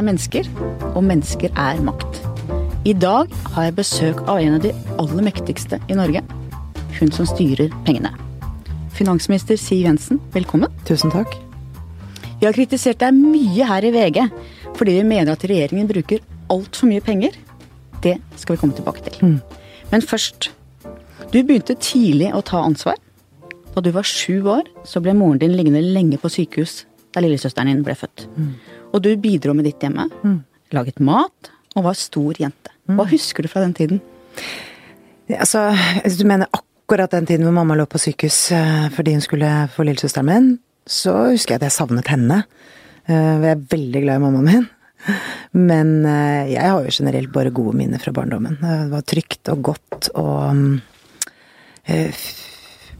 er mennesker, og mennesker er makt. I dag har jeg besøk av en av de aller mektigste i Norge. Hun som styrer pengene. Finansminister Siv Jensen, velkommen. Tusen takk. Vi har kritisert deg mye her i VG fordi vi mener at regjeringen bruker altfor mye penger. Det skal vi komme tilbake til. Mm. Men først. Du begynte tidlig å ta ansvar. Da du var sju år, så ble moren din liggende lenge på sykehus da lillesøsteren din ble født. Og du bidro med ditt hjemme. Laget mat og var stor jente. Hva husker du fra den tiden? Altså, hvis du mener akkurat den tiden hvor mamma lå på sykehus eh, fordi hun skulle få lillesøsteren min, så husker jeg at jeg savnet henne. Eh, Jeg er veldig glad i mammaen min. Men eh, jeg har jo generelt bare gode minner fra barndommen. Det var trygt og godt og mm,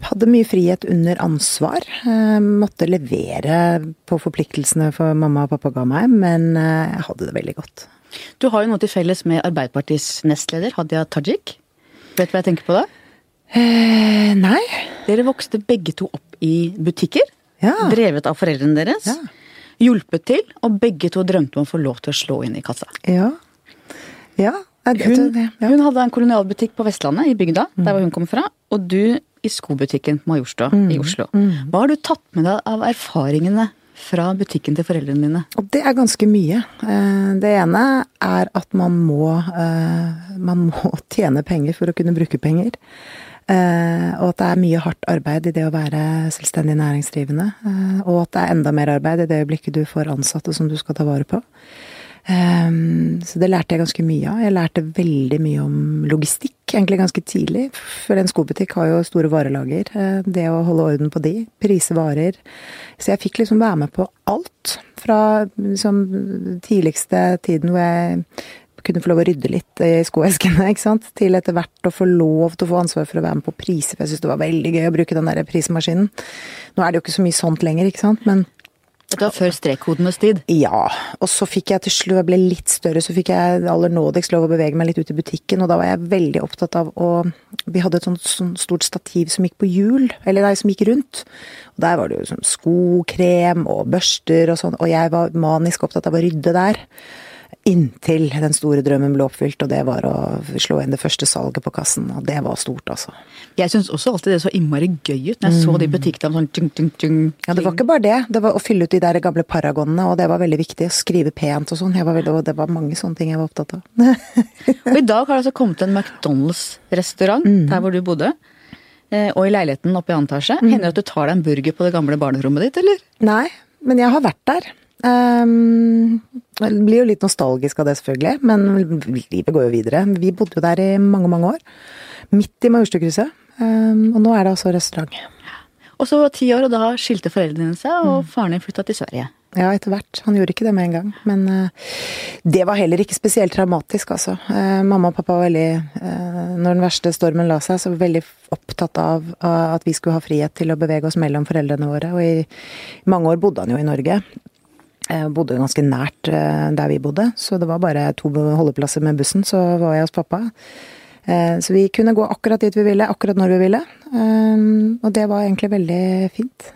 hadde mye frihet under ansvar. Eh, Måtte levere på forpliktelsene for mamma og pappa ga meg, men eh, jeg hadde det veldig godt. Du har jo noe til felles med Arbeiderpartiets nestleder, Hadia Tajik. Vet du hva jeg tenker på da? Eh, nei. Dere vokste begge to opp i butikker. Ja. Drevet av foreldrene deres. Ja. Hjulpet til, og begge to drømte om å få lov til å slå inn i kassa. Ja. Ja. Hun, hun hadde en kolonialbutikk på Vestlandet, i bygda, der hvor hun kom fra. Og du i skobutikken på mm. i Oslo. Hva har du tatt med deg av erfaringene fra butikken til foreldrene dine? Og det er ganske mye. Eh, Det ene er at man må, eh, man må tjene penger for å kunne bruke penger. Eh, Og at det er mye hardt arbeid i det å være selvstendig næringsdrivende. Og at det er enda mer arbeid i det øyeblikket du får ansatte som du skal ta vare på. Eh, Så det lærte jeg ganske mye av. Jeg lærte veldig mye om logistikk egentlig ganske tidlig. For en skobutikk har jo store varelager. Eh, Det å holde orden på de, prise varer. Så jeg fikk liksom være med på alt. Fra liksom tidligste tiden hvor jeg kunne få lov å rydde litt i skoeskene, ikke sant, til etter hvert å få lov til å få ansvar for å være med på priser. For jeg syntes det var veldig gøy å bruke den der prismaskinen. Nå er det jo ikke så mye sånt lenger, ikke sant, men Dette var før strekkodenes tid. ja, og så fikk jeg til slutt, jeg ble litt større, så fikk jeg aller nådigst lov å bevege meg litt ut i butikken, og da var jeg veldig opptatt av å Vi hadde et sånt, sånt stort stativ som gikk på hjul, eller nei, som gikk rundt. Og der var det jo sånn skokrem og børster og sånn, og jeg var manisk opptatt av å rydde der. Inntil den store drømmen ble oppfylt, og det var å slå inn det første salget på kassen. Og det var stort, altså. Jeg syns også alltid det så innmari gøy ut når jeg så de butikkene sånn tjung, tjung, tjung. Ja, det var ikke bare det. Det var å fylle ut de der gamle paragonene, og det var veldig viktig. Å skrive pent og sånn. Det var mange sånne ting jeg var opptatt av. Og i dag har det altså kommet en McDonald's-restaurant der hvor du bodde. eh, Og i leiligheten oppe i annen etasje. Hender det at du tar deg en burger på det gamle barnerommet ditt, eller? Nei, men jeg har vært der. Um, blir jo litt nostalgisk av det, selvfølgelig, men livet går jo videre. Vi bodde jo der i mange, mange år. Midt i Majorstukrysset. Um, og nå er det altså restaurant. Og så var ti år, og da skilte foreldrene seg, og faren din flytta til Sverige. Ja, etter hvert. Han gjorde ikke det med en gang. Men uh, det var heller ikke spesielt traumatisk, altså. Uh, mamma og pappa var veldig, uh, når den verste stormen la seg, så var veldig opptatt av av at vi skulle ha frihet til å bevege oss mellom foreldrene våre. Og i mange år bodde han jo i Norge. Eh, bodde ganske nært eh, der vi bodde, så det var bare to holdeplasser med bussen, så var jeg hos pappa. Eh, Så vi kunne gå akkurat dit vi ville, akkurat når vi ville. Og det var egentlig veldig fint.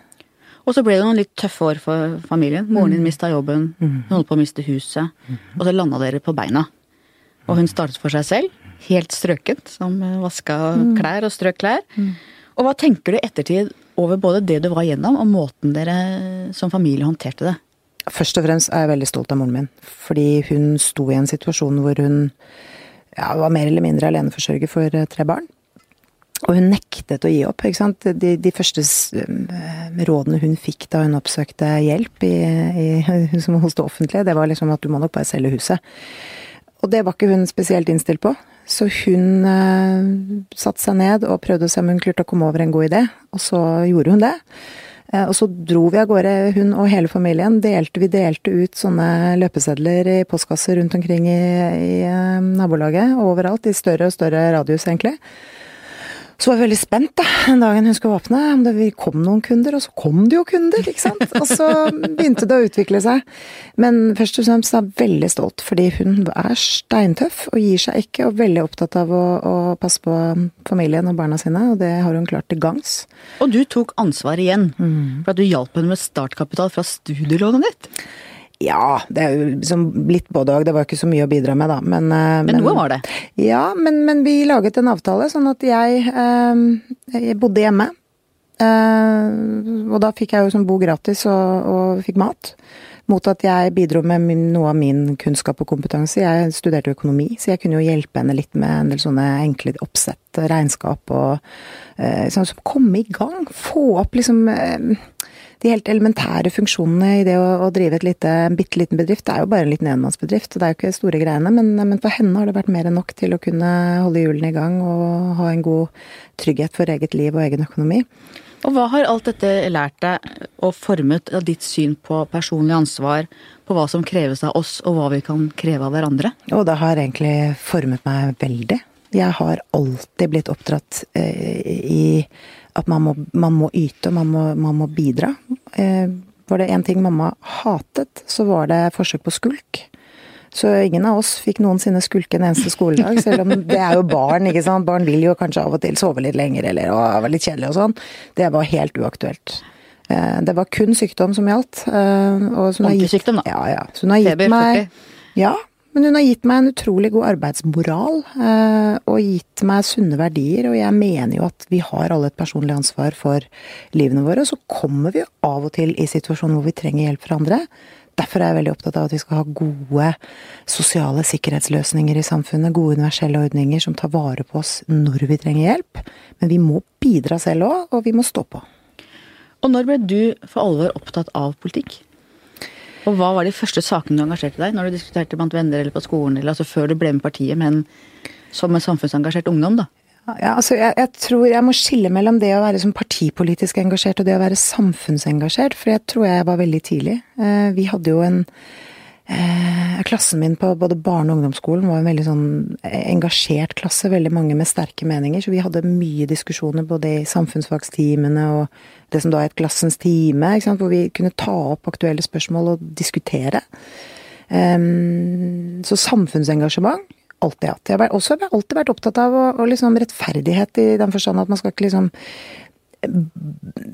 Og så ble det noen litt tøffe år for familien. Moren din mista jobben, hun holdt på å miste huset. Og så landa dere på beina. Og hun startet for seg selv, helt strøkent, som vaska klær og strøk klær. Og hva tenker du i ettertid over både det du var gjennom, og måten dere som familie håndterte det? Først og fremst er jeg veldig stolt av moren min. Fordi hun sto i en situasjon hvor hun ja, var mer eller mindre aleneforsørger for eh, tre barn. Og hun nektet å gi opp. ikke sant? De, de første eh, rådene hun fikk da hun oppsøkte hjelp i, i, som hos det offentlige, det var liksom at du må nok bare selge huset. Og det var ikke hun spesielt innstilt på. Så hun uh, satte seg ned og prøvde å se om hun klarte å komme over en god idé, og så gjorde hun det. Eh, Og så dro vi av gårde, hun og hele familien. Delte, vi delte ut sånne løpesedler i postkasser rundt omkring i, i eh, nabolaget. Overalt, i større og større radius, egentlig. Så var jeg veldig spent da, den dagen hun skulle åpne, om det kom noen kunder, og så kom det jo kunder, ikke sant. Og så begynte det å utvikle seg. Men først og fremst er jeg veldig stolt, fordi hun er steintøff og gir seg ikke, og veldig opptatt av å, å passe på familien og barna sine, og det har hun klart til gangs. Og du tok ansvar igjen, for at du hjalp henne med startkapital fra studielånet ditt. Ja, det er jo liksom litt både òg. Det var ikke så mye å bidra med, da. Men, eh, Men noe var det? Ja, men, men vi laget en avtale sånn at jeg, eh, jeg bodde hjemme. Eh, og da fikk jeg jo som bo gratis og, og fikk mat. Mot at jeg bidro med min, noe av min kunnskap og kompetanse. Jeg studerte økonomi, så jeg kunne jo hjelpe henne litt med en del sånne enkle oppsett, regnskap og eh, sånn som komme i gang. Få opp liksom eh, de helt elementære funksjonene i det å, å drive et lite, en bitte liten bedrift. Det er jo bare en liten enmannsbedrift, og det er jo ikke store greiene. Men, men, for henne har det vært mer enn nok til å kunne holde hjulene i gang og ha en god trygghet for eget liv og egen økonomi. Og hva har alt dette lært deg og formet av ditt syn på personlig ansvar, på hva som kreves av oss, og hva vi kan kreve av hverandre? Og det har egentlig formet meg veldig. Jeg har alltid blitt oppdratt eh, i at man må, man må yte, man må, man må bidra. Eh, var det én ting mamma hatet, så var det forsøk på skulk. Så ingen av oss fikk noensinne skulke en eneste skoledag, selv om det er jo barn, ikke sant. Barn vil jo kanskje av og til sove litt lenger, eller å, være litt kjedelig og sånn. Det var helt uaktuelt. Eh, det var kun sykdom som gjaldt. Eh, Ordentlig sykdom, da. Ja, ja. Så hun har gitt Feber, meg 40. Ja, men hun har gitt meg en utrolig god arbeidsmoral, eh, og gitt meg sunne verdier. Og jeg mener jo at vi har alle et personlig ansvar for livene våre. Og Så kommer vi jo av og til i situasjoner hvor vi trenger hjelp fra andre. Derfor er jeg veldig opptatt av at vi skal ha gode sosiale sikkerhetsløsninger i samfunnet. Gode universelle ordninger som tar vare på oss når vi trenger hjelp. Men vi må bidra selv òg, og vi må stå på. Og når ble du for alvor opptatt av politikk? Og hva var de første sakene du engasjerte deg når du diskuterte blant venner eller på skolen, eller altså før du ble med partiet, men som en samfunnsengasjert ungdom, da? Ja, altså jeg, jeg, tror jeg må skille mellom det å være partipolitisk engasjert og det å være samfunnsengasjert, for jeg tror jeg var veldig tidlig. Eh, vi hadde jo en eh, Klassen min på både barne- og ungdomsskolen var en veldig sånn engasjert klasse, veldig mange med sterke meninger, så vi hadde mye diskusjoner både i samfunnsfagstimene og det som da het Klassens time, hvor vi kunne ta opp aktuelle spørsmål og diskutere. Um, så samfunnsengasjement alltid hatt. Jeg har også alltid vært opptatt av å, å liksom rettferdighet i den forstand at man skal ikke liksom eh,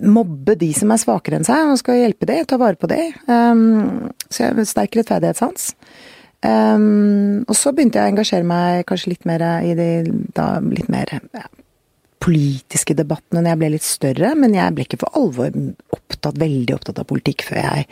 mobbe de som er svakere enn seg, man skal hjelpe de, ta vare på de. Um, så jeg har sterk rettferdighetssans. Um, og så begynte jeg å engasjere meg kanskje litt mer i de da litt mer ja, politiske debattene når jeg ble litt større, men jeg ble ikke for alvor opptatt, veldig opptatt av politikk før jeg,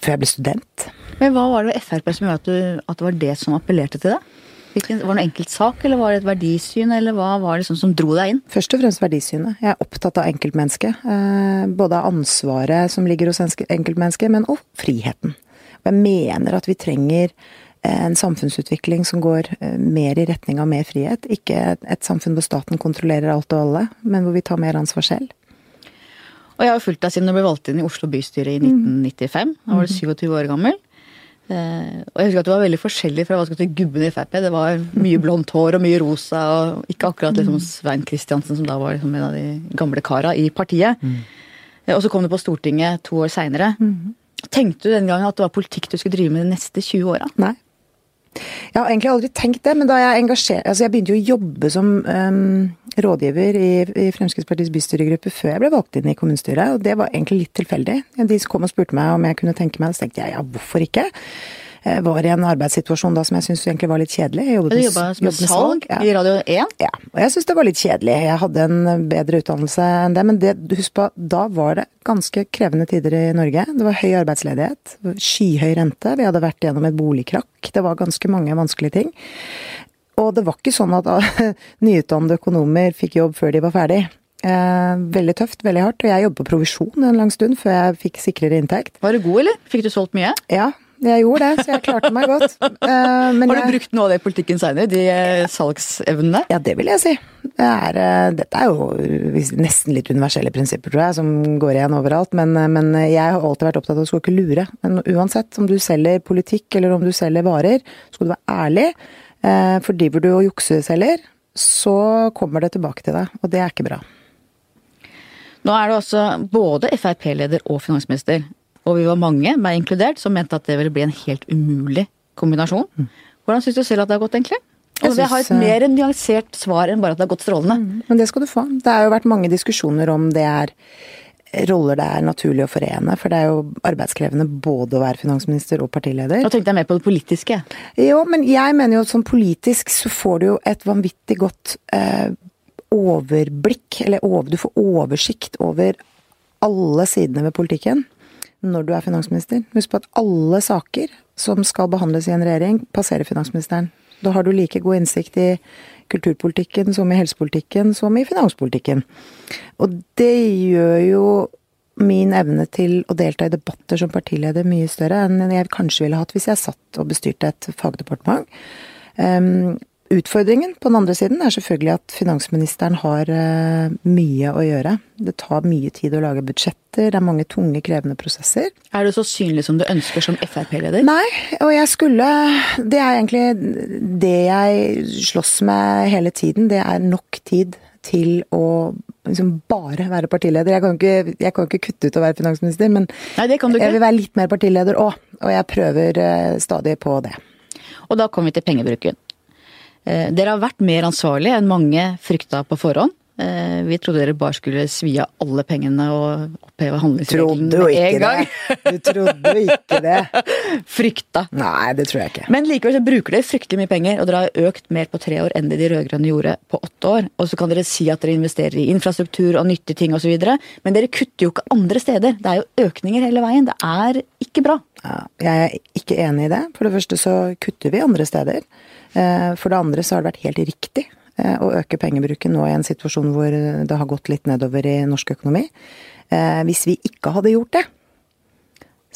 før jeg ble student. Men hva var det ved Frp som gjorde at, du, at det var det som appellerte til deg? Hvilken, var det noen enkeltsak, eller var det et verdisyn, eller hva var det sånn som dro deg inn? Først og fremst verdisynet. Jeg er opptatt av enkeltmennesket. Eh, både av ansvaret som ligger hos enkeltmennesket, men også friheten. Og jeg mener at vi trenger en samfunnsutvikling som går eh, mer i retning av mer frihet. Ikke et samfunn hvor staten kontrollerer alt og alle, men hvor vi tar mer ansvar selv. Og jeg har fulgt deg siden du ble valgt inn i Oslo bystyre i 1995. Da var du 27 år gammel. Eh, og jeg husker at det var veldig forskjellig fra hva skal til gubben i Frp. Det var mye blondt hår og mye rosa, og ikke akkurat liksom, Svein Kristiansen, som da var liksom, en av de gamle kara i partiet. Mm. Eh, og så kom du på Stortinget to år seinere. Mm. Tenkte du den gangen at det var politikk du skulle drive med de neste 20 åra? Nei. Jeg har egentlig aldri tenkt det, men da jeg engasjerte Altså, jeg begynte jo å jobbe som um, rådgiver i, i, Fremskrittspartiets bystyregruppe før jeg ble valgt inn i kommunestyret, og det var egentlig litt tilfeldig. De kom og spurte meg om jeg kunne tenke meg det, så tenkte jeg ja, hvorfor ikke? Jeg var i en arbeidssituasjon da som jeg syntes egentlig var litt kjedelig. Jeg jobbet, du jobba jobbet salg ja. i Radio 1? Ja, og jeg syntes det var litt kjedelig. Jeg hadde en bedre utdannelse enn det, men det, husk på, da var det ganske krevende tider i Norge. Det var høy arbeidsledighet, skyhøy rente, vi hadde vært gjennom et boligkrakk. Det var ganske mange vanskelige ting. Og det var ikke sånn at nyutdannede økonomer fikk jobb før de var ferdig. Eh, veldig tøft, veldig hardt. Og jeg jobbet på provisjon en lang stund før jeg fikk sikrere inntekt. Var du god, eller? Fikk du solgt mye? Ja, jeg gjorde det, så jeg klarte meg godt. Uh, Har du jeg... brukt noe av det i politikken seinere? De uh, salgsevnene? Ja, det vil jeg si. Det er, uh, dette er jo nesten litt universelle prinsipper, tror jeg, som går igjen overalt. Men, men jeg har alltid vært opptatt av å skal ikke lure. Men uansett om du selger politikk eller om du selger varer, skal du være ærlig. For driver du og jukseselger, så kommer det tilbake til deg, og det er ikke bra. Nå er du altså både Frp-leder og finansminister og vi var mange, meg inkludert, som mente at det ville bli en helt umulig kombinasjon. Mm. Hvordan syns du selv at det har gått, egentlig? Og jeg, jeg har et eh, mer nyansert svar enn bare at det har gått strålende. Mm, men det skal du få. Det har jo vært mange diskusjoner om det er roller det er naturlig å forene. For det er jo arbeidskrevende både å være finansminister og partileder. Nå tenkte jeg mer på det politiske. Jo, men jeg mener jo at sånn politisk så får du jo et vanvittig godt eh, overblikk, eller over, du får oversikt over alle sidene ved politikken når du er finansminister. Husk på at alle saker som skal behandles i en regjering, passerer finansministeren. Da har du like god innsikt i kulturpolitikken som i helsepolitikken som i finanspolitikken. Og det gjør jo min evne til å delta i debatter som partileder mye større enn jeg kanskje ville hatt hvis jeg satt og bestyrte et fagdepartement. Um, Utfordringen på den andre siden er selvfølgelig at finansministeren har uh, mye å gjøre. Det tar mye tid å lage budsjetter, det er mange tunge, krevende prosesser. Er du så synlig som du ønsker som Frp-leder? Nei, og jeg skulle Det er egentlig det jeg slåss med hele tiden. Det er nok tid til å liksom bare være partileder. Jeg kan, ikke, jeg kan ikke kutte ut å være finansminister, men Nei, jeg vil være litt mer partileder òg. Og jeg prøver uh, stadig på det. Og da kommer vi til pengebruken. Eh, dere har vært mer ansvarlige enn mange frykta på forhånd. Eh, vi trodde dere bare skulle svi av alle pengene og oppheve handlingsregelen med en gang. Det. Du trodde jo ikke det. Frykta. Nei, det tror jeg ikke. Men likevel så bruker dere fryktelig mye penger, og dere har økt mer på tre år enn det de rød-grønne gjorde på åtte år. Og så kan dere si at dere investerer i infrastruktur og nyttige ting osv., men dere kutter jo ikke andre steder. Det er jo økninger hele veien. Det er ikke bra. Ja, jeg er ikke enig i det. For det første så kutter vi andre steder. Eh, for det andre så har det vært helt riktig eh, å øke pengebruken nå i en situasjon hvor det har gått litt nedover i norsk økonomi. Eh, hvis vi ikke hadde gjort det,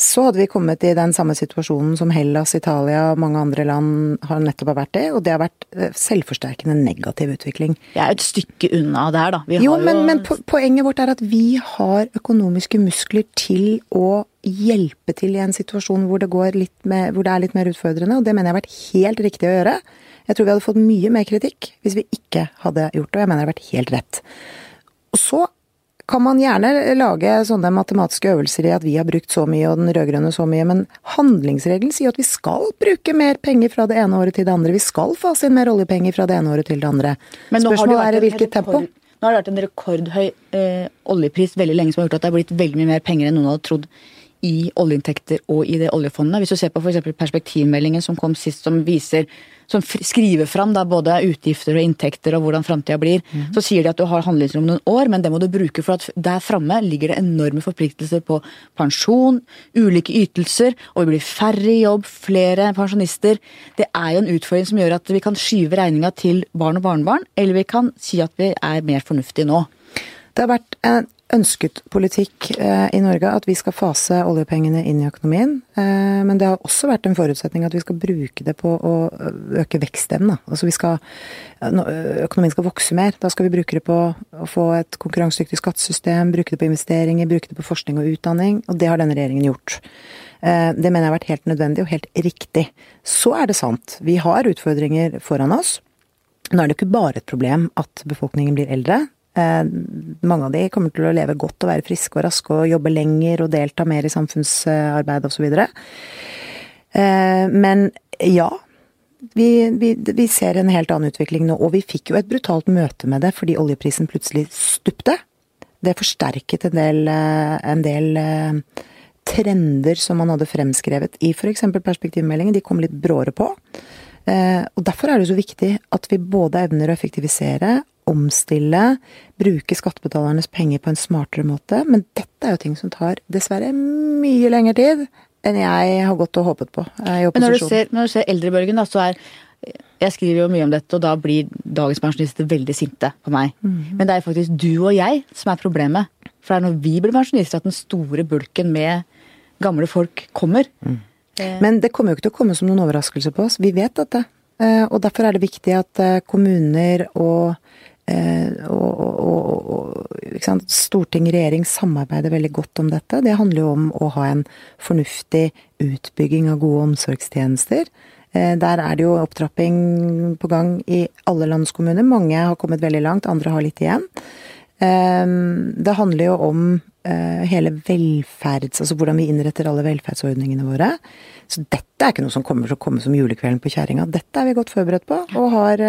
så hadde vi kommet i den samme situasjonen som Hellas, Italia og mange andre land har nettopp har vært i, og det har vært selvforsterkende negativ utvikling. Vi er et stykke unna der, da. jo, men, jo... men poenget vårt er at vi har økonomiske muskler til å hjelpe til i en situasjon hvor det, med, hvor det er litt mer utfordrende, og det mener jeg har vært helt riktig å gjøre. Jeg tror vi hadde fått mye mer kritikk hvis vi ikke hadde gjort det, og jeg mener det har vært helt rett. Og så kan man gjerne lage sånne matematiske øvelser i at vi har brukt så mye og den rød-grønne så mye, men handlingsregelen sier at vi skal bruke mer penger fra det ene året til det andre. Vi skal fase inn mer oljepenger fra det ene året til det andre. Spørsmålet er i hvilket tempo. Nå har det vært en rekordhøy eh, oljepris veldig lenge som har gjort at det har blitt veldig mye mer penger enn noen hadde trodd i oljeinntekter og i det oljefondet. Hvis du ser på f.eks. perspektivmeldingen som kom sist, som viser som skriver fram da både utgifter og inntekter og hvordan framtida blir, mm. så sier de at du har handlingsrom noen år, men det må du bruke for at der framme ligger det enorme forpliktelser på pensjon, ulike ytelser, og vi blir færre i jobb, flere pensjonister. Det er jo en utfordring som gjør at vi kan skyve regninga til barn og barnebarn, eller vi kan si at vi er mer fornuftige nå. Det har vært en ønsket politikk eh, i Norge at vi skal fase oljepengene inn i økonomien. Eh, men det har også vært en forutsetning at vi skal bruke det på å øke vekstevnen. Altså vi skal, økonomien skal vokse mer. Da skal vi bruke det på å få et konkurransedyktig skattesystem, bruke det på investeringer, bruke det på forskning og utdanning. Og det har denne regjeringen gjort. Eh, det mener jeg har vært helt nødvendig og helt riktig. Så er det sant, vi har utfordringer foran oss. Nå er det ikke bare et problem at befolkningen blir eldre. Eh, mange av de kommer til å leve godt og være friske og raske og jobbe lenger og delta mer i samfunnsarbeid osv. Eh, men ja, vi, vi, vi, ser en helt annen utvikling nå. Og vi fikk jo et brutalt møte med det fordi oljeprisen plutselig stupte. Det forsterket en del, eh, en del trender som man hadde fremskrevet i f.eks. perspektivmeldingen. De kom litt bråere på. Og derfor er det så viktig at vi både evner å effektivisere omstille, bruke skattebetalernes penger på en smartere måte. Men dette er jo ting som tar dessverre mye lengre tid enn jeg har gått og håpet på i opposisjon. Men når du ser, når du ser eldrebølgen, da, så er jeg skriver jo mye om dette, og da blir dagens pensjonister veldig sinte på meg. Mm. Men det er faktisk du og jeg som er problemet. For det er når vi blir pensjonister at den store bulken med gamle folk kommer. Mm. Eh. Men det kommer jo ikke til å komme som noen overraskelse på oss. Vi vet dette. Eh, og derfor er det viktig at eh, kommuner og Eh, og, og, og Storting og regjering samarbeider veldig godt om dette. Det handler jo om å ha en fornuftig utbygging av gode omsorgstjenester. Eh, der er det jo opptrapping på gang i alle landets kommuner. Mange har kommet veldig langt, andre har litt igjen. Eh, det handler jo om hele velferds... Altså hvordan vi innretter alle velferdsordningene våre. Så dette er ikke noe som kommer til å komme som julekvelden på kjerringa. Dette er vi godt forberedt på, og har,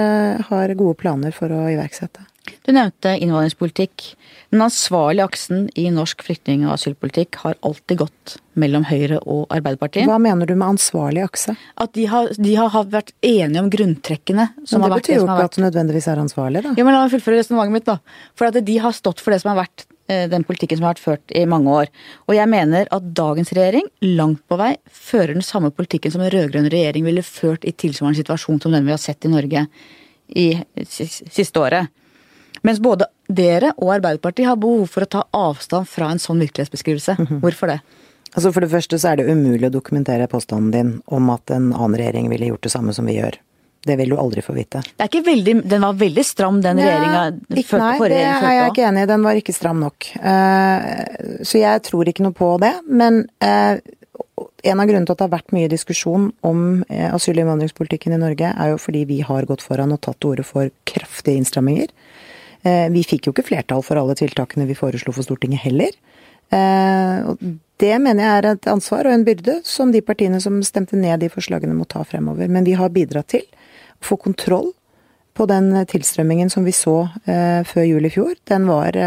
har gode planer for å iverksette. Du nevnte innvandringspolitikk. Den ansvarlige aksen i norsk flyktning- og asylpolitikk har alltid gått mellom Høyre og Arbeiderpartiet. Hva mener du med ansvarlig akse? At de har, de har vært enige om grunntrekkene. Men det betyr jo ikke at det nødvendigvis er ansvarlig, da. Ja, men La meg fullføre resonnementet mitt, da. For at de har stått for det som har vært eh, den politikken som har vært ført i mange år. Og jeg mener at dagens regjering langt på vei fører den samme politikken som en rød-grønn regjering ville ført i tilsvarende situasjon som den vi har sett i Norge i siste året. Mens både dere og Arbeiderpartiet har behov for å ta avstand fra en sånn virkelighetsbeskrivelse. Hvorfor det? Altså For det første så er det umulig å dokumentere påstanden din om at en annen regjering ville gjort det samme som vi gjør. Det vil du aldri få vite. Det er ikke veldig, Den var veldig stram, den regjeringa. Nei, det er jeg ikke enig i. Den var ikke stram nok. Uh, så jeg tror ikke noe på det. Men uh, en av grunnene til at det har vært mye diskusjon om uh, asyl- og innvandringspolitikken i Norge, er jo fordi vi har gått foran og tatt til orde for kraftige innstramminger. Vi fikk jo ikke flertall for alle tiltakene vi foreslo for Stortinget heller. Det mener jeg er et ansvar og en byrde som de partiene som stemte ned de forslagene må ta fremover. Men vi har bidratt til få kontroll på den tilstrømmingen som vi så eh, før jul i fjor. Den var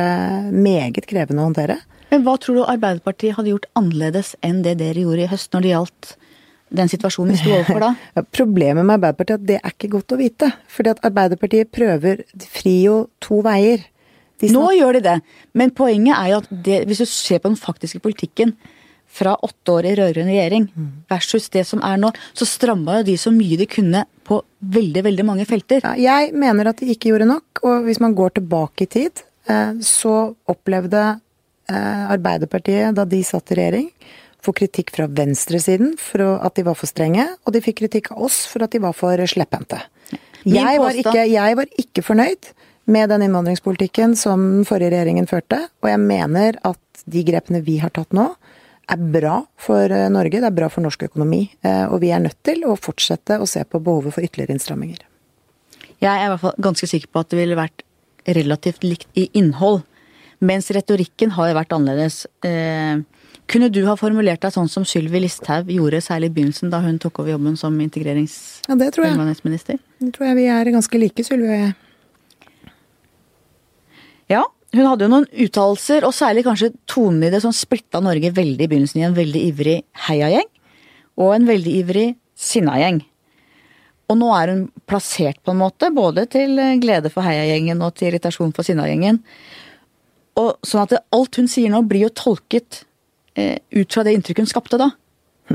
meget krevende å håndtere. Men hva tror du Arbeiderpartiet hadde gjort annerledes enn det dere gjorde i høst når det gjaldt den situasjonen vi sto overfor da? Problemet med Arbeiderpartiet er at det er ikke godt å vite. Fordi at Arbeiderpartiet prøver De frir jo to veier. Nå gjør de det, men poenget er jo at det, hvis du ser på den faktiske politikken fra åtte år i rød-grønn regjering mm. versus det som er nå, så stramma jo de så mye de kunne på veldig, veldig mange felter. Jeg mener at de ikke gjorde nok, og hvis man går tilbake i tid, eh, så opplevde eh, Arbeiderpartiet, da de satt i regjering, få kritikk fra venstresiden for at de var for strenge, og de fikk kritikk av oss for at de var for slepphendte. Jeg, var ikke, jeg var ikke fornøyd med den innvandringspolitikken som den forrige regjeringen førte, og jeg mener at de grepene vi har tatt nå, er bra for eh, Norge, det er bra for norsk økonomi. Eh, og vi er nødt til å fortsette å se på behovet for ytterligere innstramminger. Jeg er i hvert fall ganske sikker på at det ville vært relativt likt i innhold. Mens retorikken har vært annerledes. Eh, kunne du ha formulert deg sånn som Sylvi Listhaug gjorde, særlig i begynnelsen, da hun tok over jobben som integrerings- ja, det tror jeg. Det tror jeg vi er ganske like, Sylvi og jeg. Ja, hun hadde jo noen uttalelser, og særlig kanskje tonen i det, som splitta Norge veldig i begynnelsen i en veldig ivrig heiagjeng og en veldig ivrig sinnagjeng. Og nå er hun plassert på en måte, både til glede for heiagjengen og til irritasjon for sinnagjengen. Og sånn at alt hun sier nå, blir jo tolket Eh, ut fra det inntrykket hun skapte da.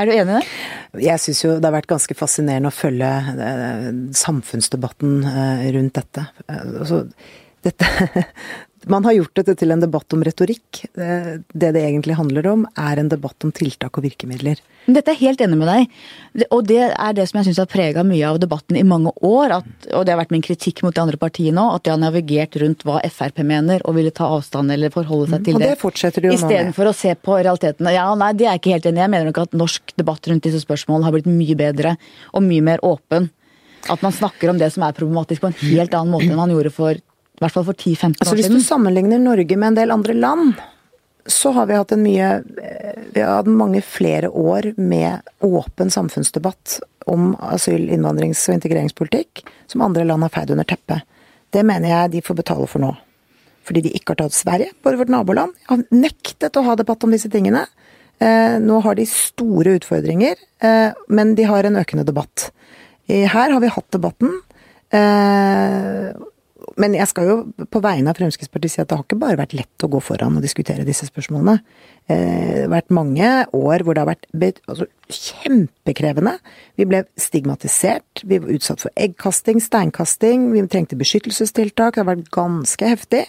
Er du enig i det? Jeg syns jo det har vært ganske fascinerende å følge eh, samfunnsdebatten eh, rundt dette. Altså, dette Man har gjort dette til en debatt om retorikk. Det det egentlig handler om, er en debatt om tiltak og virkemidler. Dette er jeg helt enig med deg. Og det er det som jeg syns har prega mye av debatten i mange år. At, og det har vært min kritikk mot de andre partiene òg, at de har navigert rundt hva Frp mener og ville ta avstand eller forholde seg til mm, og det. fortsetter de jo Istedenfor å se på realitetene. Ja, nei, det er jeg ikke helt enig i. Jeg mener nok at norsk debatt rundt disse spørsmålene har blitt mye bedre og mye mer åpen. At man snakker om det som er problematisk på en helt annen måte enn man gjorde for i hvert fall for 10-15 år altså, siden. Hvis du sammenligner Norge med en del andre land, så har vi hatt en mye Vi har hatt mange flere år med åpen samfunnsdebatt om asyl-, innvandrings- og integreringspolitikk som andre land har feid under teppet. Det mener jeg de får betale for nå. Fordi de ikke har tatt Sverige, bare vårt naboland, har nektet å ha debatt om disse tingene. Eh, nå har de store utfordringer, eh, men de har en økende debatt. Her har vi hatt debatten. Eh, men jeg skal jo på vegne av Fremskrittspartiet si at det har ikke bare vært lett å gå foran og diskutere disse spørsmålene. Eh, det har vært mange år hvor det har vært altså, kjempekrevende. Vi ble stigmatisert, vi var utsatt for eggkasting, steinkasting, vi trengte beskyttelsestiltak. Det har vært ganske heftig.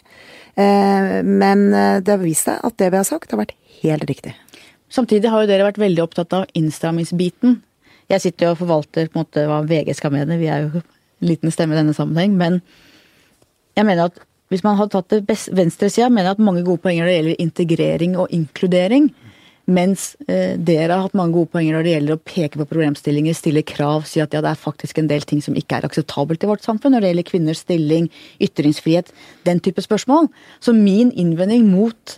Eh, men eh, det har vist seg at det vi har sagt, har vært helt riktig. Samtidig har jo dere vært veldig opptatt av innstrammingsbiten. Jeg sitter jo og forvalter på en måte hva VG skal mene, vi er jo en liten stemme i denne sammenheng. men jeg mener at hvis man hadde tatt det venstresida, mener jeg at mange gode poenger når det gjelder integrering og inkludering. Mens eh, dere har hatt mange gode poenger når det gjelder å peke på problemstillinger, stille krav, si at ja, det er faktisk en del ting som ikke er akseptabelt i vårt samfunn når det gjelder kvinners stilling, ytringsfrihet, den type spørsmål. Så min innvending mot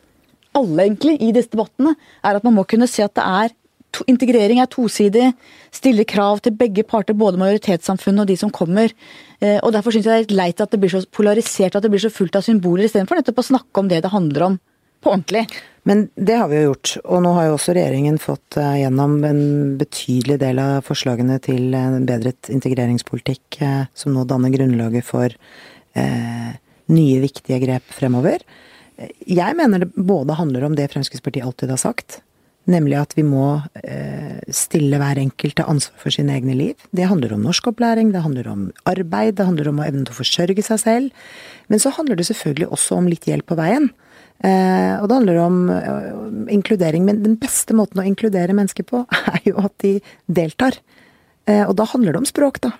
alle, egentlig, i disse debattene, er at man må kunne se at det er to, integrering er tosidig. Stiller krav til begge parter, både majoritetssamfunnet og de som kommer. Eh, og Derfor syns jeg det er litt leit at det blir så polarisert at det blir så fullt av symboler, istedenfor nettopp å snakke om det det handler om på ordentlig. Men det har vi jo gjort, og nå har jo også regjeringen fått uh, gjennom en betydelig del av forslagene til en bedret integreringspolitikk, uh, som nå danner grunnlaget for eh, nye, viktige grep fremover. Jeg mener det både handler om det Fremskrittspartiet alltid har sagt, nemlig at vi må stille hver enkelt til ansvar for sine egne liv. Det handler om norskopplæring, det handler om arbeid, det handler om å evne til å forsørge seg selv. Men så handler det selvfølgelig også om litt hjelp på veien. Eh, og det handler om eh, inkludering. Men den beste måten å inkludere mennesker på, er jo at de deltar. Eh, og da handler det om språk, da.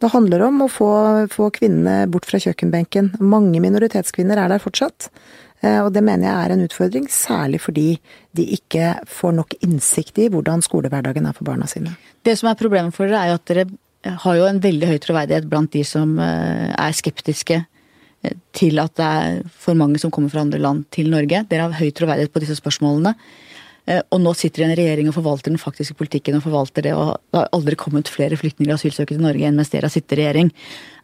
Det handler om å få, få kvinnene bort fra kjøkkenbenken. Mange minoritetskvinner er der fortsatt. Og det mener jeg er en utfordring, særlig fordi de ikke får nok innsikt i hvordan skolehverdagen er for barna sine. Det som er problemet for dere, er jo at dere har jo en veldig høy troverdighet blant de som er skeptiske til at det er for mange som kommer fra andre land til Norge. Dere har høy troverdighet på disse spørsmålene. Eh, og nå sitter det en regjering og forvalter den faktiske politikken og forvalter det, og det har aldri kommet flere flyktninger og asylsøkere til Norge enn mens dere har sittet i regjering.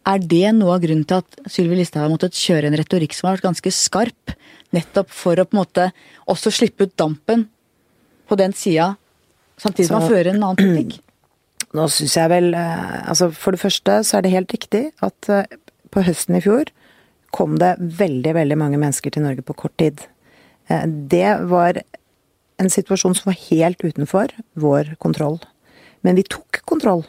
Er det noe av grunnen til at Sylvi Listhaug har måttet kjøre en retorikk som har vært ganske skarp, nettopp for å på en måte også slippe ut dampen på den sida, samtidig som man fører en annen politikk? Nå syns jeg vel eh, Altså, for det første så er det helt riktig at eh, på høsten i fjor kom det veldig, veldig mange mennesker til Norge på kort tid. Det var en situasjon som var helt utenfor vår kontroll. Men vi tok kontroll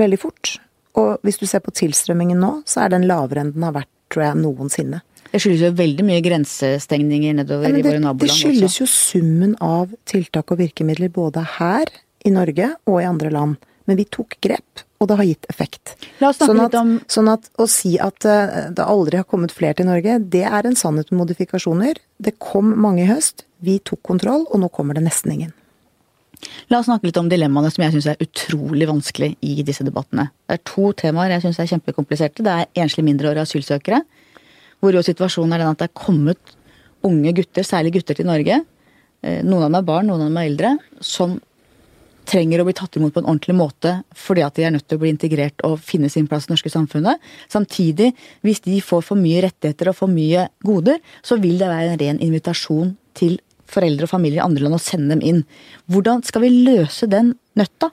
veldig fort. Og hvis du ser på tilstrømmingen nå, så er den lavere enn den har vært, tror jeg, noensinne. Det skyldes jo veldig mye grensestengninger nedover det, i våre naboland. Det skyldes også. jo summen av tiltak og virkemidler både her i Norge og i andre land. Men vi tok grep og det har gitt effekt. Sånn at, om Sånn at å si at eh, det aldri har kommet flere til Norge, det er en sannhet med modifikasjoner. Det kom mange i høst, vi tok kontroll, og nå kommer det nesten ingen. La oss snakke litt om dilemmaene som jeg syns er utrolig vanskelig i disse debattene. Det er to temaer jeg syns er kjempekompliserte. Det er enslige mindreårige asylsøkere, hvor jo situasjonen er den at det er kommet unge gutter, særlig gutter til Norge, eh, noen av dem er barn, noen av dem er eldre, som trenger å bli tatt imot på en ordentlig måte fordi at de er nødt til å bli integrert og finne sin plass i det norske samfunnet. Samtidig, hvis de får for mye rettigheter og for mye goder, så vil det være en ren invitasjon til foreldre og familier i andre land og sende dem inn. Hvordan skal vi løse den nøtta?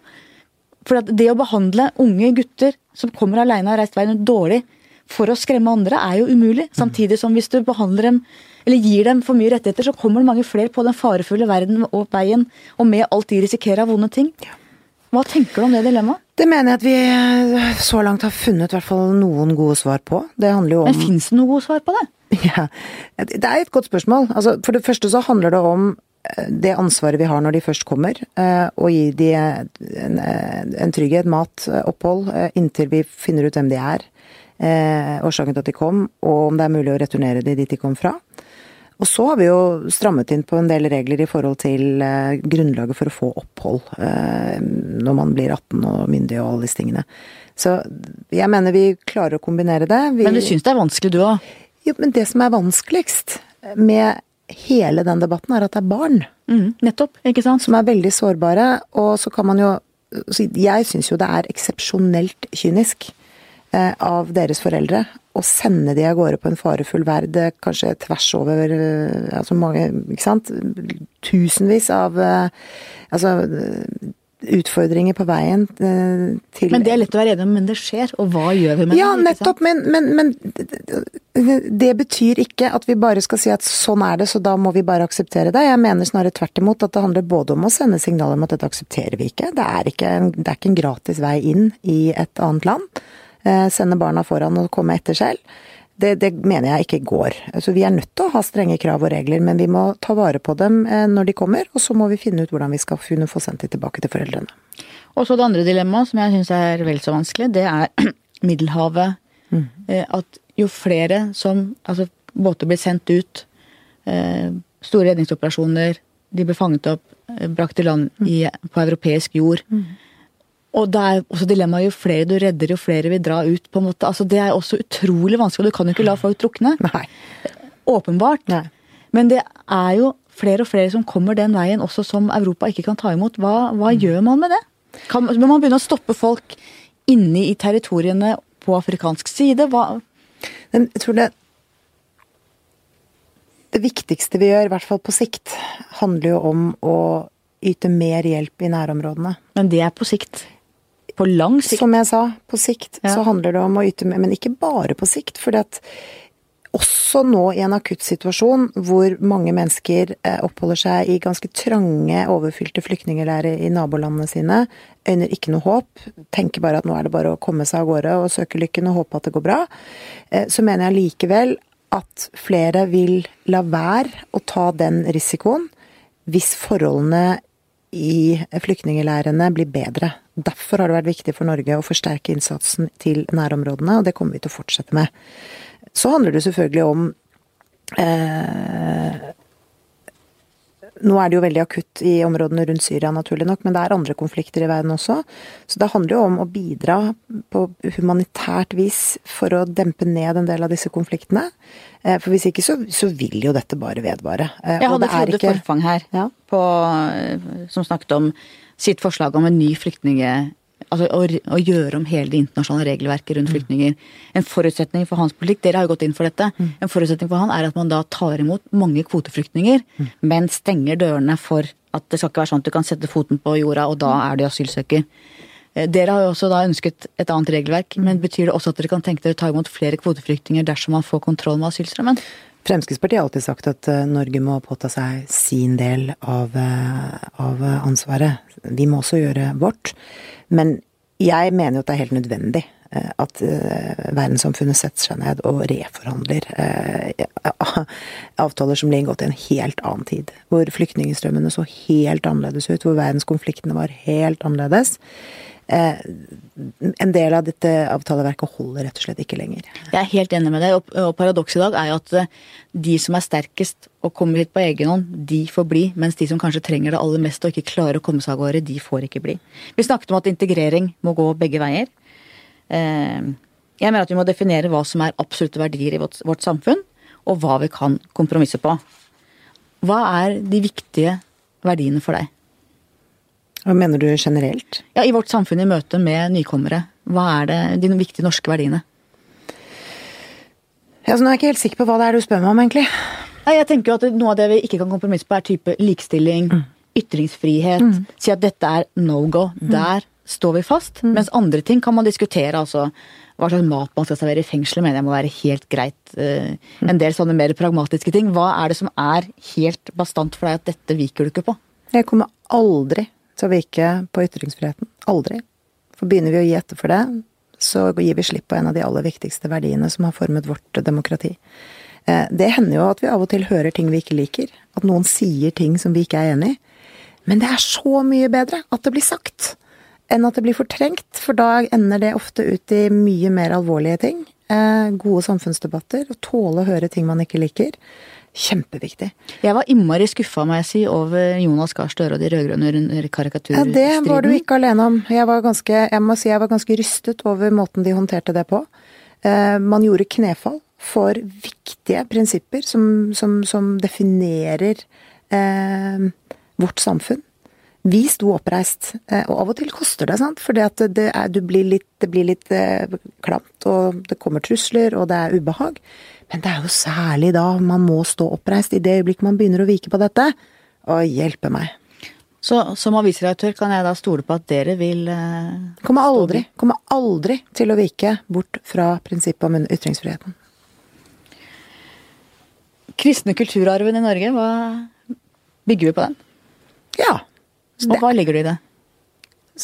For det å behandle unge gutter som kommer alene og har reist veien dårlig for å skremme andre, er jo umulig. Samtidig som hvis du behandler dem eller gir dem for mye rettigheter, så kommer det mange flere på den farefulle verden og veien, og med alt de risikerer av vonde ting. Hva tenker du om det dilemmaet? Det mener jeg at vi eh, så langt har funnet hvert fall noen gode svar på. Det handler jo om Men fins det noen gode svar på det? Ja, Det er et godt spørsmål. Altså, for det første så handler det om eh, det ansvaret vi har når de først kommer, å og gi de en, en trygghet, mat, opphold, inntil vi finner ut hvem de er. Årsaken til at de kom, og om det er mulig å returnere de dit de kom fra. Og så har vi jo strammet inn på en del regler i forhold til eh, grunnlaget for å få opphold eh, når man blir 18 og myndig og alle disse tingene. Så jeg mener vi klarer å kombinere det. Vi... Men du syns det er vanskelig du òg? Jo, men det som er vanskeligst med hele den debatten, er at det er barn. Mm, nettopp, ikke sant? Som er veldig sårbare. Og så kan man jo Jeg syns jo det er eksepsjonelt kynisk eh, av deres foreldre å sende de av gårde på en farefull verd, kanskje tvers over eh, altså mange, ikke sant, tusenvis av eh, altså utfordringer på veien eh, til Men det er lett å være enig om, men det skjer, og hva gjør vi med ja, det? Ja, nettopp, men, men, men, det betyr ikke at vi bare skal si at sånn er det, så da må vi bare akseptere det. Jeg mener snarere tvert imot at det handler både om å sende signaler om at dette aksepterer vi ikke. Det er ikke det er ikke en gratis vei inn i et annet land. Eh, sende barna foran og komme etter selv. Det, det, mener jeg ikke går. Altså, vi er nødt til å ha strenge krav og regler, men vi må ta vare på dem eh, når de kommer, og så må vi finne ut hvordan vi skal kunne få sendt dem tilbake til foreldrene. Og så det andre dilemmaet, som jeg syns er vel så vanskelig, det er Middelhavet. Mm. Eh, at jo flere som Altså, båter blir sendt ut, store redningsoperasjoner, de blir fanget opp, brakt i land i, på europeisk jord. Mm. Og det er også dilemmaet jo flere du redder, jo flere vil dra ut. på en måte. Altså Det er også utrolig vanskelig. Du kan jo ikke la folk drukne. Nei. Åpenbart. Nei. Men det er jo flere og flere som kommer den veien, også som Europa ikke kan ta imot. Hva, hva mm. gjør man med det? Kan, må man begynne å stoppe folk inne i territoriene på afrikansk side? Hva Jeg tror det Det viktigste vi gjør, i hvert fall på sikt, handler jo om å yte mer hjelp i nærområdene. Men det er på sikt? På lang sikt? Som jeg sa, på sikt ja. så handler det om å yte mer, men ikke bare på sikt. fordi at også nå i en akutt situasjon hvor mange mennesker eh, oppholder seg i ganske trange, overfylte flyktningleirer i nabolandene sine, øyner ikke noe håp, tenker bare at nå er det bare å komme seg av gårde og søke lykken og håpe at det går bra, eh, så mener jeg likevel at flere vil la være å ta den risikoen hvis forholdene i flyktningleirene blir bedre. Derfor har det vært viktig for Norge å forsterke innsatsen til nærområdene, og det kommer vi til å fortsette med. Så handler det selvfølgelig om eh, nå er det jo veldig akutt i områdene rundt Syria, naturlig nok, men det er andre konflikter i verden også. Så det handler jo om å bidra på humanitært vis for å dempe ned en del av disse konfliktene. Eh, for hvis ikke så, så vil jo dette bare vedvare. Eh, Jeg hadde Frode ikke... Forfang her, ja? på, eh, som snakket om sitt forslag om en ny flyktninge altså å, å, gjøre om hele det internasjonale regelverket rundt mm. flyktninger. En forutsetning for hans politikk, dere har jo gått inn for dette, mm. en forutsetning for han er at man da tar imot mange kvoteflyktninger, mm. men stenger dørene for at det skal ikke være sånn at du kan sette foten på jorda, og da er du asylsøker. Eh, dere har jo også da ønsket et annet regelverk, men betyr det også at dere kan tenke dere å ta imot flere kvoteflyktninger dersom man får kontroll med asylstrømmen? Fremskrittspartiet har alltid sagt at eh, Norge må påta seg sin del av, eh, av ansvaret. Vi må også gjøre vårt. Men jeg mener jo at det er helt nødvendig eh, at verdenssamfunnet setter seg ned og reforhandler avtaler som ble inngått i en helt annen tid. Hvor flyktningstrømmene så helt annerledes ut, hvor verdenskonfliktene var helt annerledes. Eh, en del av dette avtaleverket holder rett og slett ikke lenger. Jeg er helt enig med deg, og paradokset i dag er jo at eh, de som er sterkest og kommer hit på egen hånd, de får bli, mens de som kanskje trenger det aller mest og ikke klarer å komme seg av gårde, de får ikke bli. Vi snakket om at integrering må gå begge veier. Eh, jeg mener at vi må definere hva som er absolutte verdier i vårt samfunn, og hva vi kan kompromisse på. Hva er de viktige verdiene for deg? Hva mener du generelt? Ja, I vårt samfunn i møte med nykommere. Hva er det, de viktige norske verdiene? Ja, så nå er jeg ikke helt sikker på hva det er du spør meg om, egentlig. Nei, jeg tenker jo at Noe av det vi ikke kan kompromisse på, er type likestilling, mm. ytringsfrihet. Mm. Si at dette er no go. Mm. Der står vi fast. Mm. Mens andre ting kan man diskutere. altså hva slags mat man skal servere i fengselet, mener jeg må være helt greit. Eh, mm. En del sånne mer pragmatiske ting. Hva er det som er helt bastant for deg at dette viker du ikke på? Jeg kommer aldri til å vike på ytringsfriheten. Aldri. For begynner vi å gi etter for det, så gir vi slipp på en av de aller viktigste verdiene som har formet vårt demokrati. Eh, det hender jo at vi av og til hører ting vi ikke liker. At noen sier ting som vi ikke er enig i. Men det er så mye bedre at det blir sagt, enn at det blir fortrengt. For da ender det ofte ut i mye mer alvorlige ting. Eh, gode samfunnsdebatter. Å tåle å høre ting man ikke liker. Kjempeviktig. Jeg var innmari skuffa, må jeg si, over Jonas Gahr Støre og de rød-grønne under karikaturstriden. Ja, det var du ikke alene om. Jeg var ganske, jeg må si jeg var ganske rystet over måten de håndterte det på. Eh, man gjorde knefall for viktige prinsipper som, som, som definerer eh, vårt samfunn. Vi sto oppreist, eh, og av og til koster det, sant. For det, det, blir litt, det blir litt eh, klamt, og det kommer trusler, og det er ubehag. Men det er jo særlig da man må stå oppreist, i det øyeblikk man begynner å vike på dette. Å hjelpe meg. Så som avisredaktør kan jeg da stole på at dere vil eh, Kommer aldri, kommer aldri til å vike bort fra prinsippet om ytringsfriheten. Kristne kulturarven i Norge, hva bygger vi på den? Ja. Og hva legger du i det?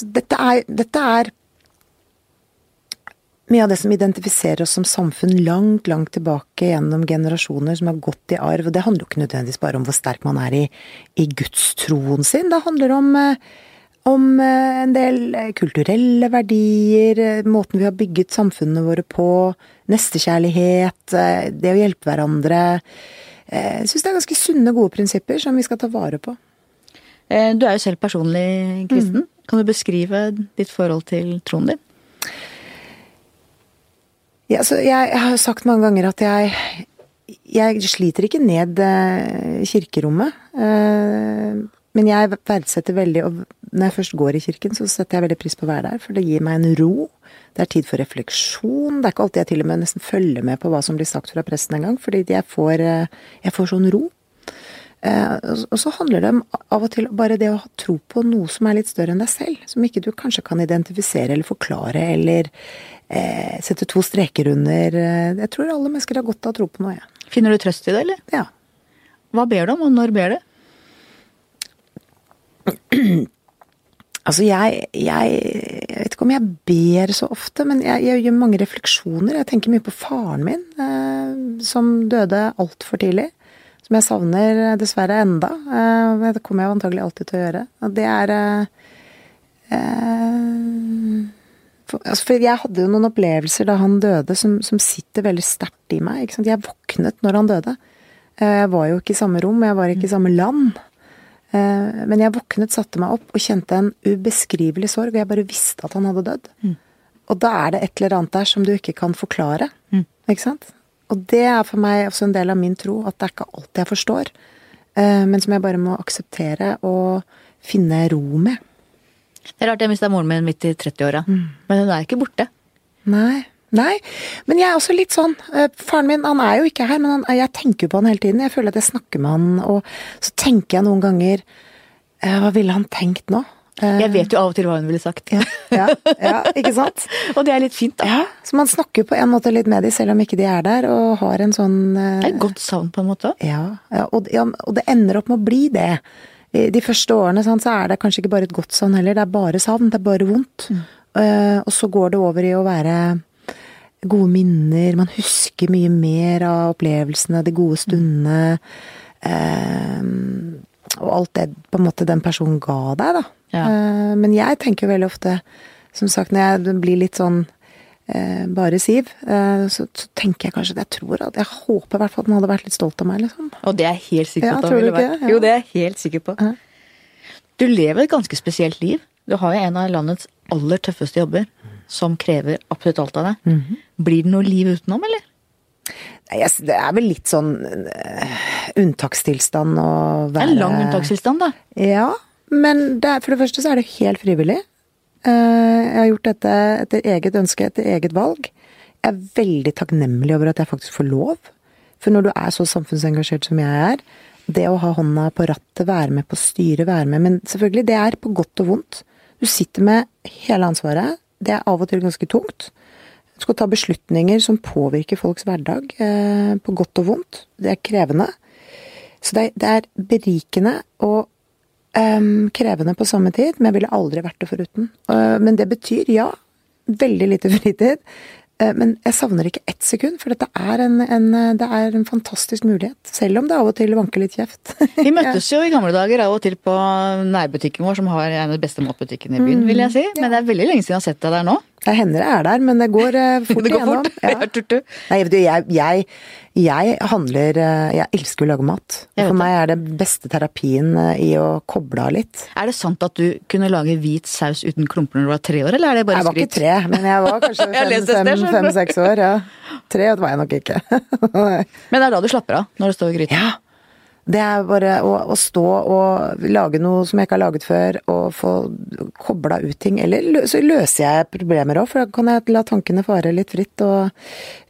Dette er, dette er mye av det som identifiserer oss som samfunn langt, langt tilbake gjennom generasjoner som har gått i arv. Og det handler jo ikke nødvendigvis bare om hvor sterk man er i, i gudstroen sin. Det handler om, eh, om eh, en del eh, kulturelle verdier, måten vi har bygget samfunnene våre på, nestekjærlighet, det å hjelpe hverandre. Jeg syns det er ganske sunne, gode prinsipper som vi skal ta vare på. Du er jo selv personlig kristen. Mm. Kan du beskrive ditt forhold til troen din? Ja, jeg, jeg, har sagt mange ganger at jeg jeg sliter ikke ned eh, kirkerommet. Eh, men jeg verdsetter veldig og Når jeg først går i kirken, så setter jeg veldig pris på å være der, for det gir meg en ro. Det er tid for refleksjon. Det er ikke alltid jeg til og med nesten følger med på hva som blir sagt fra presten engang, fordi jeg får, eh, jeg får sånn ro. Og så handler det om av og til bare det å ha tro på noe som er litt større enn deg selv. Som ikke du kanskje kan identifisere eller forklare eller eh, sette to streker under. Jeg tror alle mennesker har godt av å tro på noe. Ja. Finner du trøst i det, eller? Ja. Hva ber du om, og når ber du? Altså, jeg, jeg, jeg, vet ikke om jeg ber så ofte, men jeg, jeg, gjør mange refleksjoner. Jeg tenker mye på faren min, eh, som døde altfor tidlig. Som jeg savner eh, dessverre enda. Eh, det kommer jeg antagelig alltid til å gjøre. Og det er eh, for, altså, for, jeg hadde jo noen opplevelser da han døde som, som sitter veldig sterkt i meg. Jeg våknet når han døde. Jeg var jo ikke i samme rom, jeg var ikke i samme land. Men jeg våknet, satte meg opp og kjente en ubeskrivelig sorg, og jeg bare visste at han hadde dødd. Mm. Og da er det et eller annet der som du ikke kan forklare. Mm. Ikke sant? Og det er for meg også en del av min tro, at det er ikke alt jeg forstår. Eh, men som jeg bare må akseptere og finne ro med. Det er rart jeg mista moren min midt i 30-åra, mm. men hun er ikke borte. Nei. Nei, men jeg er også litt sånn eh, Faren min han er jo ikke her, men han, jeg tenker jo på han hele tiden. Jeg føler at jeg snakker med han, og så tenker jeg noen ganger eh, Hva ville han tenkt nå? Eh, jeg vet jo av og til hva hun ville sagt. Ja, ja, ja ikke sant? og det er litt fint, da. Ja, Så man snakker på en måte litt med dem, selv om ikke de er der, og har en sånn Det er et godt savn, på en måte. Ja, og, og, det ender opp med å bli det. De første årene sant, så er det kanskje ikke bare et godt savn heller, det er bare savn, det er bare vondt. Mm. og så går det over i å være gode minner. Man husker mye mer av opplevelsene, de gode stundene. Eh, og alt det på en måte den personen ga deg, da. Ja. Eh, men jeg tenker veldig ofte, som sagt, når jeg blir litt sånn eh, bare Siv, eh, så, så, tenker jeg kanskje jeg tror at Jeg håper i hvert fall at den hadde vært litt stolt av meg, liksom. Og det er jeg helt sikker på ja, at han ville vært. Ja. Jo, det er jeg helt sikker på. Du lever et ganske spesielt liv. Du har jo en av landets aller tøffeste jobber som krever absolutt alt av deg. Mm -hmm. Blir det noe liv utenom, eller? Det er vel litt sånn uh, unntakstilstand å være En lang unntakstilstand, da. Ja. Men det, for det første så er det helt frivillig. Uh, jeg har gjort dette etter eget ønske, etter eget valg. Jeg er veldig takknemlig over at jeg faktisk får lov. For når du er så samfunnsengasjert som jeg er, det å ha hånda på rattet, være med på styret, være med Men selvfølgelig, det er på godt og vondt. Du sitter med hele ansvaret det er av og til ganske tungt. Skal ta beslutninger som påvirker folks hverdag, eh, på godt og vondt. Det er krevende. Så det, det er berikende og um, krevende på samme tid, men jeg ville aldri vært det foruten. Uh, men det betyr, ja, veldig lite fritid. Men jeg savner ikke ett sekund, for dette er en, en, det er en fantastisk mulighet. Selv om det av og til vanker litt kjeft. Vi møttes jo i gamle dager av og til på nærbutikken vår, som har en av de beste matbutikkene i byen, vil jeg si. Men det er veldig lenge siden jeg har sett deg der nå. Det hender det er der, men det går uh, fort det går igjennom. Fort. Ja. Nei, vet du, jeg, jeg, jeg handler uh, Jeg elsker å lage mat. For meg er det beste terapien uh, i å koble av litt. Er det sant at du kunne lage hvit saus uten klumper når du var tre år, eller er det bare skryt? Jeg var ikke tre, men jeg var kanskje fem-seks år. Ja. Tre var jeg nok ikke. men det er da du slapper av? Når det står i gryta? Ja. Det er bare å, å, stå og lage noe som jeg ikke har laget før, og få kobla ut ting. Eller så løser jeg problemer òg, for da kan jeg la tankene fare litt fritt. Og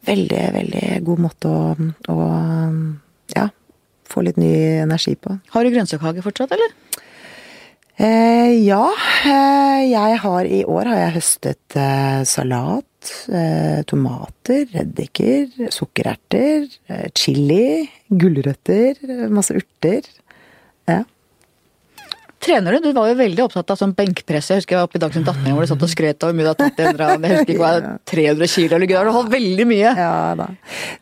veldig, veldig god måte å, å ja, få litt ny energi på. Har du grønnsakhage fortsatt, eller? Eh, ja. Eh, jeg har i år har jeg høstet eh, salat, eh, tomater, reddiker, sukkererter, eh, chili, gulrøtter, masse urter. Ja. Trener du? Du var jo veldig opptatt av sånn benkpress. Jeg husker jeg var oppe i Dagsnytt 18 hvor du satt og skrøt av hvor mye du har tatt Jeg husker ikke hva 300 kilo eller gud, du har holdt veldig mye. Ja da.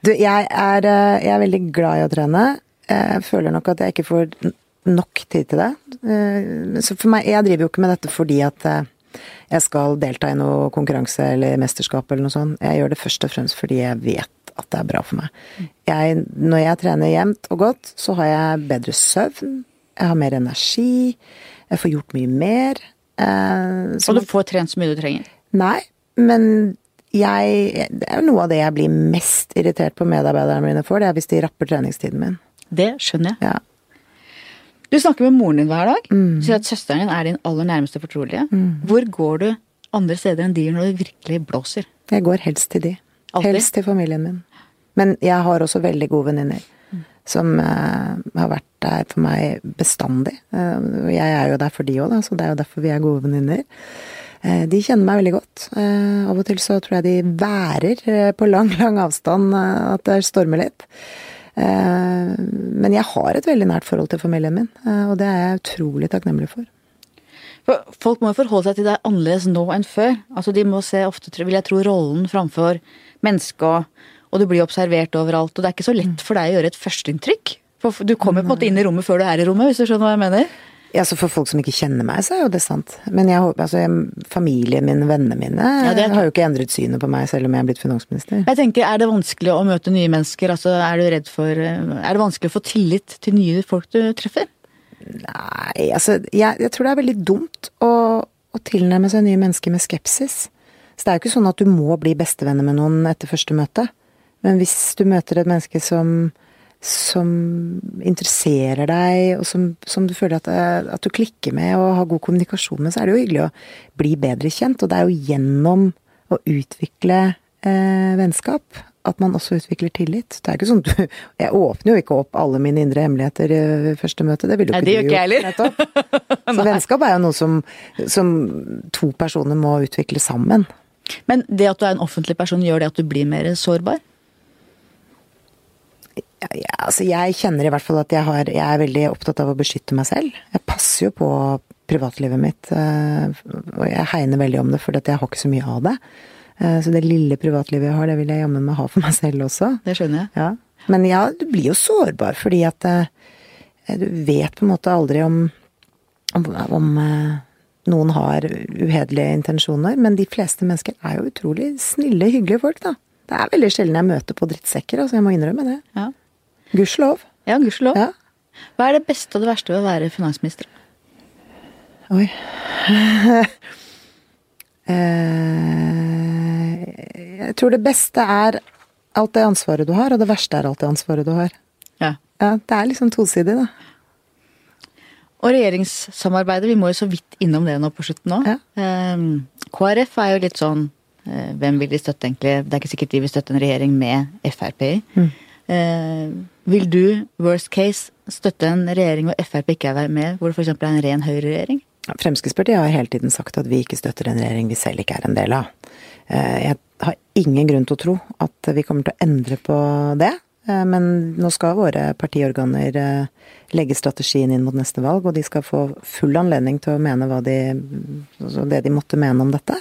Du, jeg er, jeg er veldig glad i å trene. Jeg føler nok at jeg ikke får nok tid til det. Eh, så for meg, jeg driver jo ikke med dette fordi at eh, jeg skal delta i noe konkurranse eller mesterskap eller noe sånt. Jeg gjør det først og fremst fordi jeg vet at det er bra for meg. Jeg, når jeg trener jevnt og godt, så har jeg bedre søvn, jeg har mer energi, jeg får gjort mye mer. Eh, og du får trent så mye du trenger? Nei, men jeg Det er jo noe av det jeg blir mest irritert på medarbeiderne mine for, det er hvis de rapper treningstiden min. Det skjønner jeg. Ja. Du snakker med moren din hver dag. Mm. Sier at søsteren din er din aller nærmeste fortrolige. Mm. Hvor går du andre steder enn de når det virkelig blåser? Jeg går helst til de. Altid? Helst til familien min. Men jeg har også veldig gode venninner. Mm. Som uh, har vært der for meg bestandig. Uh, jeg er jo der for de òg, så det er jo derfor vi er gode venninner. Uh, de kjenner meg veldig godt. Av og til så tror jeg de værer på lang, lang avstand at det stormer litt. Men jeg har et veldig nært forhold til familien min, og det er jeg utrolig takknemlig for. For folk må jo forholde seg til deg annerledes nå enn før. Altså De må se ofte, vil jeg tro, rollen framfor mennesket, og, du blir observert overalt. Og det er ikke så lett for deg å gjøre et førsteinntrykk. Du kommer på en måte inn i rommet før du er i rommet, hvis du skjønner hva jeg mener? Ja, så For folk som ikke kjenner meg, så er jo det sant. Men jeg altså, jeg, familien min, vennene mine, ja, er... har jo ikke endret synet på meg selv om jeg er blitt finansminister. Jeg tenker, Er det vanskelig å møte nye mennesker? Altså, Er du redd for Er det vanskelig å få tillit til nye folk du treffer? Nei, altså jeg, jeg, tror det er veldig dumt å, å, tilnærme seg nye mennesker med skepsis. Så det er jo ikke sånn at du må bli bestevenner med noen etter første møte. Men hvis du møter et menneske som, som interesserer deg, og som, som du føler at, eh, at, du klikker med og har god kommunikasjon med, så er det jo hyggelig å bli bedre kjent. Og det er jo gjennom å utvikle eh, vennskap at man også utvikler tillit. Det er ikke sånn du Jeg åpner jo ikke opp alle mine indre hemmeligheter i første møte. Det vil jo ikke Nei, det ikke jeg heller. Så vennskap er jo noe som, som to personer må utvikle sammen. Men det at du er en offentlig person, gjør det at du blir mer sårbar? Ja, altså jeg kjenner i hvert fall at jeg, har, jeg, er veldig opptatt av å beskytte meg selv. Jeg passer jo på privatlivet mitt, eh, og jeg hegner veldig om det, for jeg har ikke så mye av det. Eh, så det lille privatlivet jeg har, det vil jeg jammen meg ha for meg selv også. Det skjønner jeg. Ja. Men ja, du blir jo sårbar fordi at eh, du vet på en måte aldri om, om, om noen har uhederlige intensjoner. Men de fleste mennesker er jo utrolig snille, hyggelige folk, da. Det er veldig sjelden jeg møter på drittsekker, altså jeg må innrømme det. Ja. Gudskjelov. Ja, gudskjelov. Ja. Hva er det beste og det verste ved å være finansminister? Oi. Eh, jeg tror det beste er alt det ansvaret du har, og det verste er alt det ansvaret du har. Ja. ja det er liksom tosidig, da. Og regjeringssamarbeidet, vi må jo så vidt innom det nå på slutten nå. Ja. Ehm, KrF er jo litt sånn eh, Hvem vil de støtte, egentlig? Det er ikke sikkert de vil støtte en regjering med Frp i. Mm. Vil du, worst case, støtte en regjering hvor Frp ikke er med, hvor det f.eks. er en ren høyreregjering? Fremskrittspartiet har hele tiden sagt at vi ikke støtter en regjering vi selv ikke er en del av. Eh, jeg har ingen grunn til å tro at vi kommer til å endre på det. Eh, men nå skal våre partiorganer eh, legge strategien inn mot neste valg, og de skal få full anledning til å mene de, altså det de måtte mene om dette.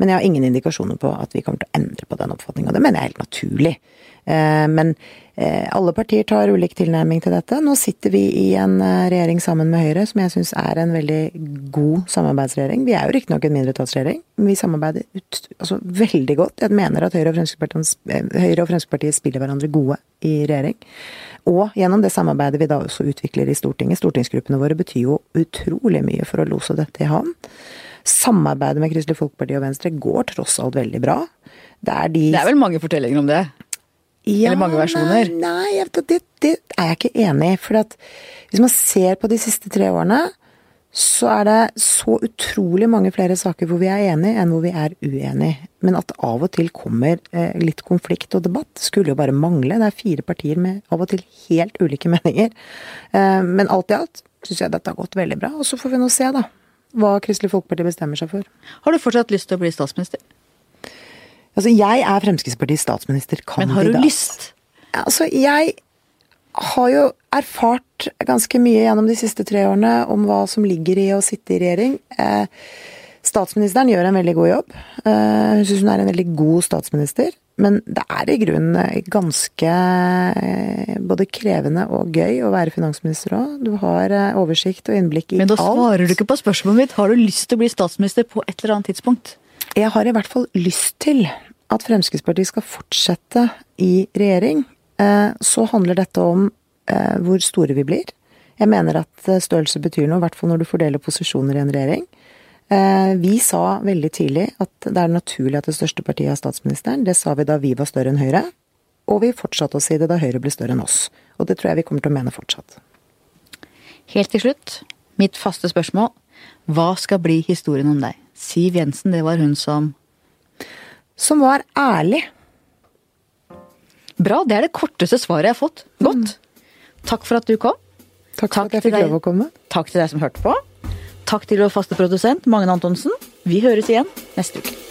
Men jeg har ingen indikasjoner på at vi kommer til å endre på den oppfatninga. Det mener jeg er helt naturlig. Men alle partier tar ulik tilnærming til dette. Nå sitter vi i en eh, regjering sammen med Høyre som jeg syns er en veldig god samarbeidsregjering. Vi er jo riktignok en mindretallsregjering, men vi samarbeider ut, altså, veldig godt. Jeg mener at Høyre og, Høyre og Fremskrittspartiet spiller hverandre gode i regjering. Og gjennom det samarbeidet vi da også utvikler i Stortinget. Stortingsgruppene våre betyr jo utrolig mye for å lose dette i havn. Samarbeidet med Kristelig Folkeparti og Venstre går tross alt veldig bra. Det er, de... det er vel mange fortellinger om det? Ja, Eller mange versjoner? Nei, nei det, det, er jeg ikke enig i. For hvis man ser på de siste tre årene, så er det så utrolig mange flere saker hvor vi er enige enn hvor vi er uenige. Men at det av og til kommer eh, litt konflikt og debatt, skulle jo bare mangle. Det er fire partier med av og til helt ulike meninger. Eh, men alt i alt syns jeg dette har gått veldig bra. Og så får vi nå se, da hva Kristelig Folkeparti bestemmer seg for. Har du fortsatt lyst til å bli statsminister? Altså, jeg er Fremskrittspartiets statsministerkandidat. Men har du lyst? Altså, jeg har jo erfart ganske mye gjennom de siste tre årene om hva som ligger i å sitte i regjering. Eh, statsministeren gjør en veldig god jobb. Eh, hun syns hun er en veldig god statsminister. Men det er i grunnen ganske eh, både krevende og gøy å være finansminister òg. Du har oversikt og innblikk i alt. Men da svarer du ikke på spørsmålet mitt. Har du lyst til å bli statsminister på et eller annet tidspunkt? Jeg har i hvert fall lyst til at Fremskrittspartiet skal fortsette i regjering. Eh, så handler dette om hvor store vi blir. Jeg mener at størrelse betyr noe, i hvert fall når du fordeler posisjoner i en regjering. Eh, vi sa veldig tidlig at det er naturlig at det største partiet har statsministeren. Det sa vi da vi var større enn Høyre. Og vi fortsatte å si det da Høyre ble større enn oss. Og det tror jeg vi kommer til å mene fortsatt. Helt til slutt, mitt faste spørsmål. Hva skal bli historien om deg? Siv Jensen, det var hun som Som var ærlig. Bra, det er det korteste svaret jeg har fått. Godt. Takk for at du kom. Takk for at jeg fikk lov å komme. Takk til deg som hørte på. Takk til vår faste produsent Magne Antonsen. Vi høres igjen neste uke.